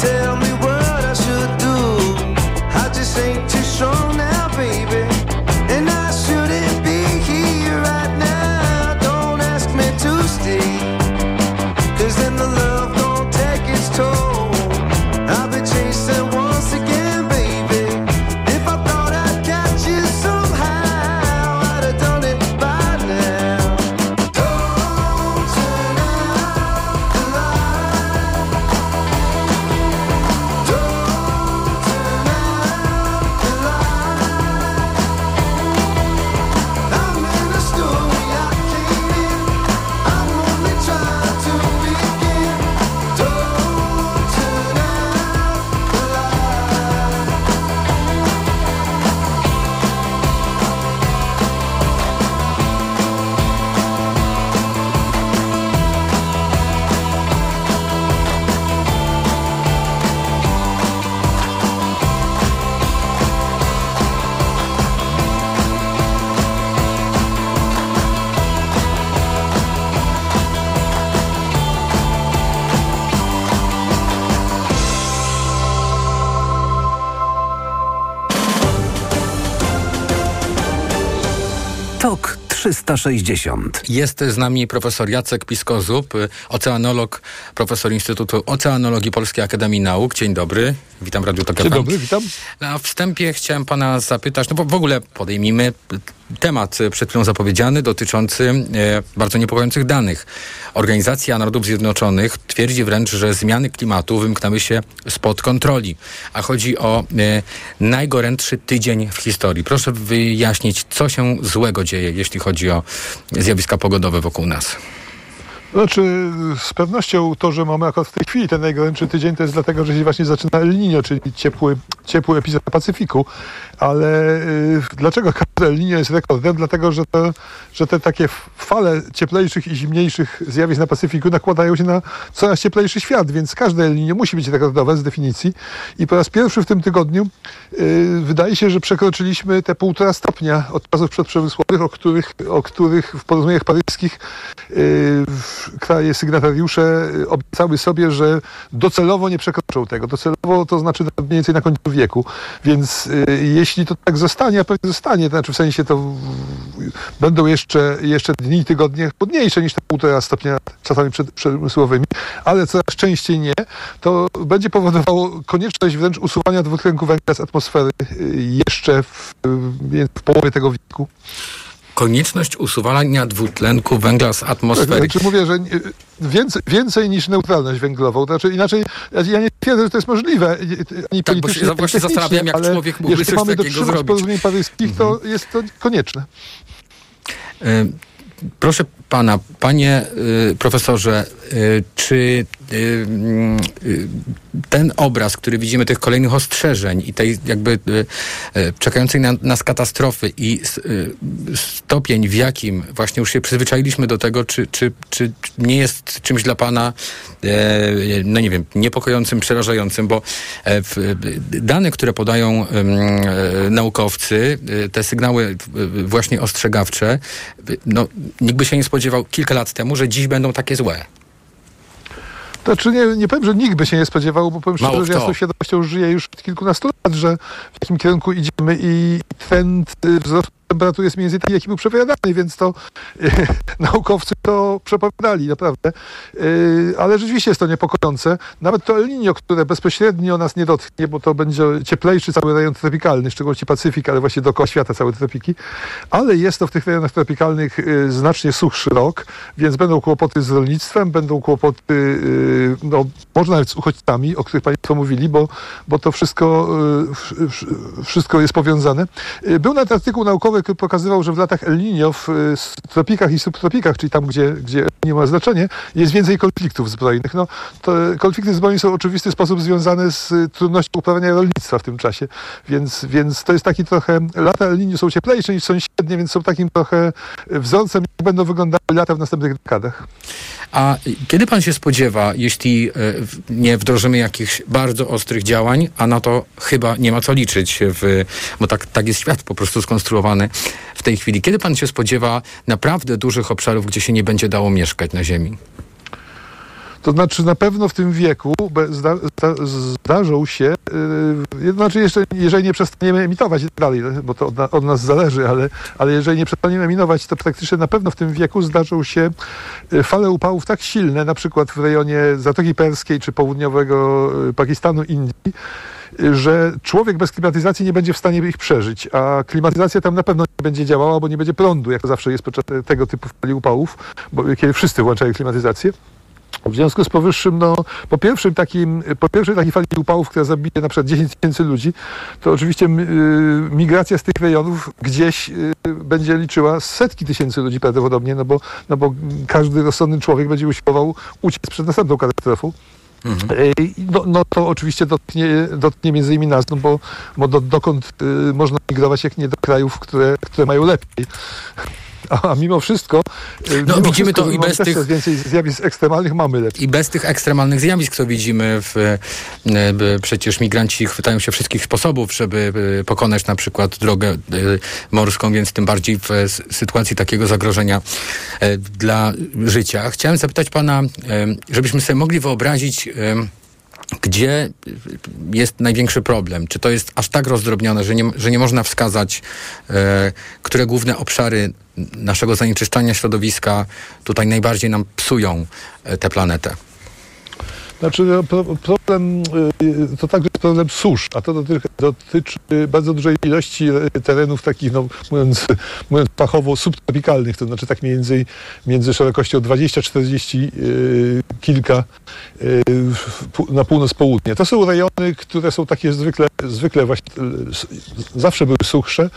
tell me. 360. Jest z nami profesor Jacek Piskozub, oceanolog, profesor Instytutu Oceanologii Polskiej Akademii Nauk. Dzień dobry, witam Radio Tok Dzień dobry, witam. Na wstępie chciałem pana zapytać, no bo w ogóle podejmijmy temat przed chwilą zapowiedziany dotyczący e, bardzo niepokojących danych. Organizacja Narodów Zjednoczonych twierdzi wręcz, że zmiany klimatu wymknęły się spod kontroli, a chodzi o e, najgorętszy tydzień w historii. Proszę wyjaśnić, co się złego dzieje, jeśli chodzi o zjawiska pogodowe wokół nas. Znaczy, z pewnością to, że mamy akurat w tej chwili ten najgorętszy tydzień, to jest dlatego, że się właśnie zaczyna El Niño, czyli ciepły, ciepły epizod Pacyfiku. Ale y, dlaczego El Niño jest rekordem? Dlatego, że, to, że te takie fale cieplejszych i zimniejszych zjawisk na Pacyfiku nakładają się na coraz cieplejszy świat, więc każde El Niño musi być rekordowe z definicji. I po raz pierwszy w tym tygodniu y, wydaje się, że przekroczyliśmy te półtora stopnia od czasów przedprzemysłowych, o których, o których w porozumieniach paryskich y, kraje sygnatariusze y, obiecały sobie, że docelowo nie przekroczą tego. Docelowo to znaczy mniej więcej na końcu wieku. Więc y, jeśli to tak zostanie, a pewnie zostanie, to znaczy w sensie to będą jeszcze, jeszcze dni tygodnie chłodniejsze niż te półtora stopnia czasami przemysłowymi, ale coraz częściej nie, to będzie powodowało konieczność wręcz usuwania dwutlenku węgla z atmosfery y, jeszcze w, w połowie tego wieku konieczność usuwania dwutlenku węgla z atmosfery. Tak, znaczy mówię, że więcej, więcej niż neutralność węglową. Znaczy inaczej, ja nie twierdzę, że to jest możliwe. Ani tak, bo się właśnie zastanawiam, jak człowiek mógłby coś mamy takiego zrobić. porozumień paryskich, to mhm. jest to konieczne. Y Proszę pana, panie y, profesorze, y, czy ten obraz, który widzimy tych kolejnych ostrzeżeń i tej jakby y, y, czekającej na nas katastrofy i stopień, w jakim właśnie już się przyzwyczailiśmy do tego, czy, czy, czy nie jest czymś dla pana, no nie wiem, niepokojącym, przerażającym, bo e, dane, które podają naukowcy, te sygnały właśnie ostrzegawcze, no nikt by się nie spodziewał kilka lat temu, że dziś będą takie złe. Znaczy nie, nie powiem, że nikt by się nie spodziewał, bo powiem szczerze, że ja z tą świadomością żyję już od kilkunastu lat, że w jakim kierunku idziemy i trend y, wzrostu temperatury jest mniej więcej jaki był przepowiadany, więc to e, naukowcy to przepowiadali, naprawdę. E, ale rzeczywiście jest to niepokojące. Nawet to El Niño, które bezpośrednio nas nie dotknie, bo to będzie cieplejszy cały rejon tropikalny, w szczególności Pacyfik, ale właśnie dookoła świata całe tropiki. Ale jest to w tych rejonach tropikalnych e, znacznie suchszy rok, więc będą kłopoty z rolnictwem, będą kłopoty, no, może nawet z uchodźcami, o których Państwo mówili, bo, bo to wszystko, wszystko jest powiązane. Był nawet artykuł naukowy, pokazywał, że w latach El Niño w tropikach i subtropikach, czyli tam, gdzie, gdzie nie ma znaczenia, jest więcej konfliktów zbrojnych. No, to konflikty zbrojne są w oczywisty sposób związane z trudnością uprawiania rolnictwa w tym czasie, więc, więc to jest taki trochę, lata El Niño są cieplejsze niż są średnie, więc są takim trochę wzorcem, jak będą wyglądały lata w następnych dekadach. A kiedy pan się spodziewa, jeśli nie wdrożymy jakichś bardzo ostrych działań, a na to chyba nie ma co liczyć, w, bo tak, tak jest świat po prostu skonstruowany w tej chwili. Kiedy pan się spodziewa naprawdę dużych obszarów, gdzie się nie będzie dało mieszkać na Ziemi? To znaczy na pewno w tym wieku zda, zda, zdarzą się, yy, znaczy jeszcze, jeżeli nie przestaniemy emitować tak dalej, bo to od, od, nas zależy, ale, ale jeżeli nie przestaniemy emitować, to praktycznie na pewno w tym wieku zdarzą się y, fale upałów tak silne, na przykład w rejonie Zatoki Perskiej czy południowego y, Pakistanu, Indii, że człowiek bez klimatyzacji nie będzie w stanie ich przeżyć, a klimatyzacja tam na pewno nie będzie działała, bo nie będzie prądu, jak to zawsze jest podczas tego typu fali upałów, bo kiedy wszyscy włączają klimatyzację. W związku z powyższym, no, po pierwszym takim, po pierwszej takiej fali upałów, która zabije na przykład 10 tysięcy ludzi, to oczywiście y, migracja z tych rejonów gdzieś y, będzie liczyła setki tysięcy ludzi prawdopodobnie, no bo, no bo każdy rozsądny człowiek będzie usiłował uciec przed następną katastrofą. Mhm. No, no, to oczywiście dotknie, dotknie między innymi nas, no bo, bo do, dokąd y, można migrować, jak nie do krajów, które, które mają lepiej a mimo wszystko y, no, mimo widzimy wszystko, to i bez tych więcej zjawisk ekstremalnych mamy lepiej. I bez tych ekstremalnych zjawisk, co widzimy w, y, przecież migranci chwytają się wszystkich sposobów, żeby y, pokonać na przykład drogę morską, więc tym bardziej w sytuacji takiego zagrożenia dla życia. Chciałem zapytać pana, żebyśmy sobie mogli wyobrazić gdzie jest największy problem? Czy to jest aż tak rozdrobnione, że nie, że nie można wskazać, e, które główne obszary naszego zanieczyszczania środowiska tutaj najbardziej nam psują e, tę planetę? Znaczy no, problem, y, to także problem susz, a to dotyczy, dotyczy bardzo dużej ilości terenów takich, no, mówiąc, mówiąc fachowo, subtropikalnych, to znaczy tak między, między szerokością 20-40 yy, kilka yy, na północ-południe. To są rejony, które są takie zwykle, zwykle właśnie, zawsze były suchsze,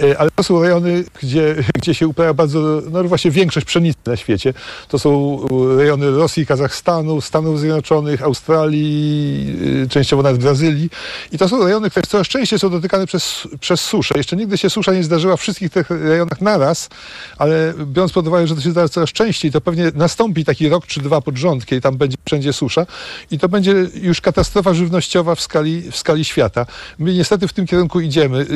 yy, ale to są rejony, gdzie, gdzie się uprawia bardzo, no właśnie większość pszenicy na świecie. To są rejony Rosji, Kazachstanu, Stanów Zjednoczonych, Zjednoczonych, Australii, y, częściowo nawet Brazylii. I to są rejony, które coraz częściej są dotykane przez, przez suszę. Jeszcze nigdy się susza nie zdarzyła w wszystkich tych rejonach naraz, ale biorąc pod uwagę, że to się zdarza coraz częściej, to pewnie nastąpi taki rok czy dwa pod rząd, kiedy tam będzie wszędzie susza i to będzie już katastrofa żywnościowa w skali, w skali świata. My niestety w tym kierunku idziemy.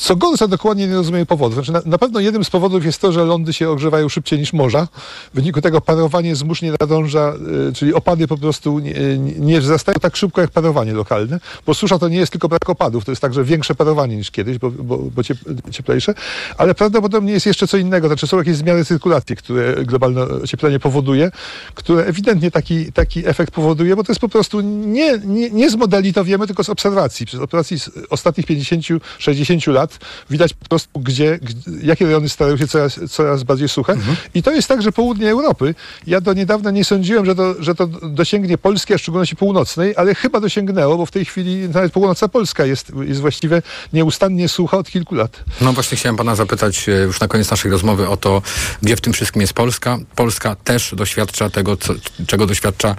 Co gorsza, dokładnie nie rozumiem powodów. Znaczy, na, na, pewno jednym z powodów jest to, że lądy się ogrzewają szybciej niż morza. W wyniku tego parowanie zmóż nie nadąża, y, czyli opady po prostu nie, nie wzrastają tak szybko jak parowanie lokalne, bo susza to nie jest tylko brak opadów, to jest także większe parowanie niż kiedyś, bo, bo, bo cieplejsze, ale prawdopodobnie jest jeszcze co innego, znaczy są jakieś zmiany cyrkulacji, które globalne ocieplenie powoduje, które ewidentnie taki, taki efekt powoduje, bo to jest po prostu nie, nie, nie z modeli to wiemy, tylko z obserwacji. Przez obserwacji z ostatnich 50-60 lat widać po prostu, gdzie, gdzie jakie rejony starają się coraz, coraz bardziej suche. Mhm. I to jest także południe Europy. Ja do niedawna nie sądziłem, że to, że to dosięgnie Polski, a w szczególności północnej, ale chyba dosięgnęło, bo w tej chwili nawet północna Polska jest, jest właściwie nieustannie sucha od kilku lat. No właśnie chciałem pana zapytać e, już na koniec naszej rozmowy o to, gdzie w tym wszystkim jest Polska. Polska też doświadcza tego, co, czego doświadcza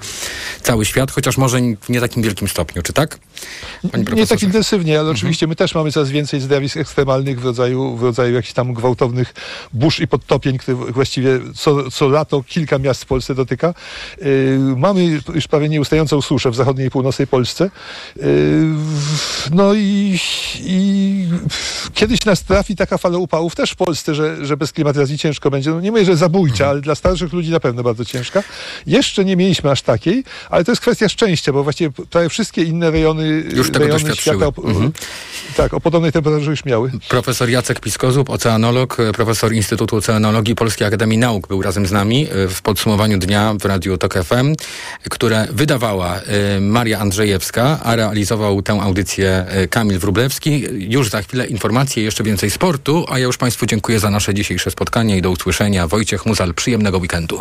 cały świat, chociaż może w nie takim wielkim stopniu, czy tak? Nie tak intensywnie, ale mhm. oczywiście my też mamy coraz więcej zjawisk ekstremalnych w rodzaju, w rodzaju jakichś tam gwałtownych burz i podtopień, które właściwie co, co lato kilka miast w Polsce dotyka. Yy, mamy już prawie nieustającą suszę w zachodniej i północnej Polsce. Yy, no i, i kiedyś nas trafi taka fala upałów też w Polsce, że, że bez klimatyzacji ciężko będzie. No nie mówię, że zabójcza, mhm. ale dla starszych ludzi na pewno bardzo ciężka. Jeszcze nie mieliśmy aż takiej, ale to jest kwestia szczęścia, bo właściwie prawie wszystkie inne rejony, już rejony świata mhm. tak, o podobnej temperaturze już miały. Profesor Jacek Piskozub, oceanolog, profesor Instytutu Oceanologii Polskiej Akademii Nauk był razem z nami e, w podsumowaniu dnia w Radiu TOK FM, które wydawała e, Maria Andrzejewska, a realizował tę audycję e, Kamil Wrublewski. Już za chwilę informacje, jeszcze więcej sportu, a ja już Państwu dziękuję za nasze dzisiejsze spotkanie i do usłyszenia. Wojciech Muzal, przyjemnego weekendu.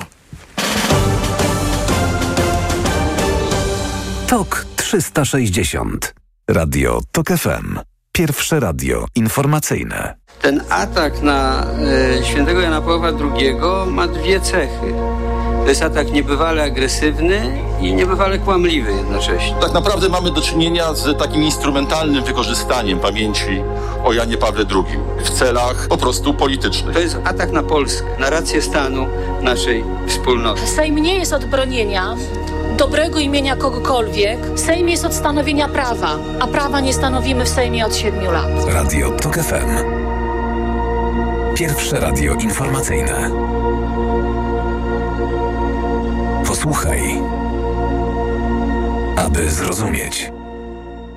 TOK 360 Radio TOK FM Pierwsze radio informacyjne. Ten atak na y, świętego Jana Pawła II ma dwie cechy. To jest atak niebywale agresywny i niebywale kłamliwy jednocześnie. Tak naprawdę mamy do czynienia z takim instrumentalnym wykorzystaniem pamięci o Janie Pawle II w celach po prostu politycznych. To jest atak na Polskę, na rację stanu naszej wspólnoty. Sejm nie jest od bronienia dobrego imienia kogokolwiek. Sejm jest od stanowienia prawa, a prawa nie stanowimy w Sejmie od siedmiu lat. Radio TOK FM. Pierwsze radio informacyjne. Słuchaj, aby zrozumieć.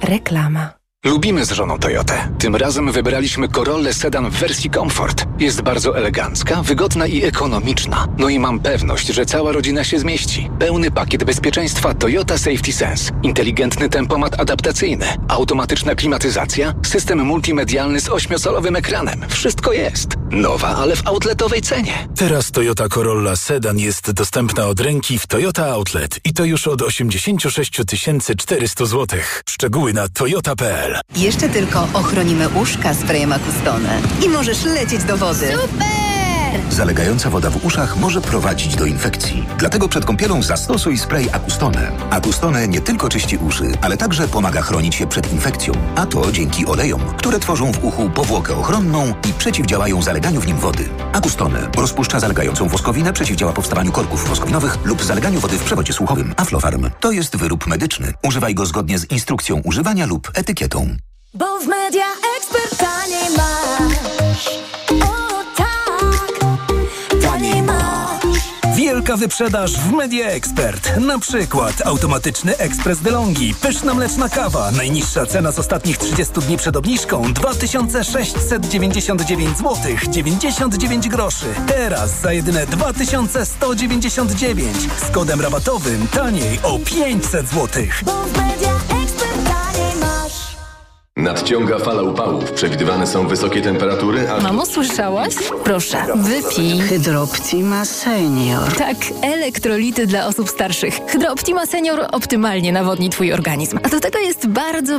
Reklama. Lubimy z żoną Toyotę. Tym razem wybraliśmy Corollę Sedan w wersji Comfort. Jest bardzo elegancka, wygodna i ekonomiczna. No i mam pewność, że cała rodzina się zmieści. Pełny pakiet bezpieczeństwa Toyota Safety Sense. Inteligentny tempomat adaptacyjny. Automatyczna klimatyzacja. System multimedialny z ośmiosolowym ekranem. Wszystko jest. Nowa, ale w outletowej cenie. Teraz Toyota Corolla Sedan jest dostępna od ręki w Toyota Outlet. I to już od 86 400 zł. Szczegóły na toyota.pl jeszcze tylko ochronimy uszka sprayem Acustone i możesz lecieć do wody. Super! Zalegająca woda w uszach może prowadzić do infekcji. Dlatego przed kąpielą zastosuj spray Acustone. Acustone nie tylko czyści uszy, ale także pomaga chronić się przed infekcją. A to dzięki olejom, które tworzą w uchu powłokę ochronną i przeciwdziałają zaleganiu w nim wody. Acustone rozpuszcza zalegającą woskowinę, przeciwdziała powstawaniu korków woskowinowych lub zaleganiu wody w przewodzie słuchowym. Aflofarm to jest wyrób medyczny. Używaj go zgodnie z instrukcją używania lub etykietą. Bo w Media Expert taniej masz. Wielka wyprzedaż w Media Expert. Na przykład automatyczny ekspres DeLonghi, pyszna mleczna kawa. Najniższa cena z ostatnich 30 dni przed obniżką 2699 zł 99 groszy. Teraz za jedyne 2199 z kodem rabatowym taniej o 500 zł. Nadciąga fala upałów. Przewidywane są wysokie temperatury, a... Mamo, słyszałaś? Proszę, wypij. Hydrooptima Senior. Tak, elektrolity dla osób starszych. Hydrooptima Senior optymalnie nawodni Twój organizm. A do tego jest bardzo,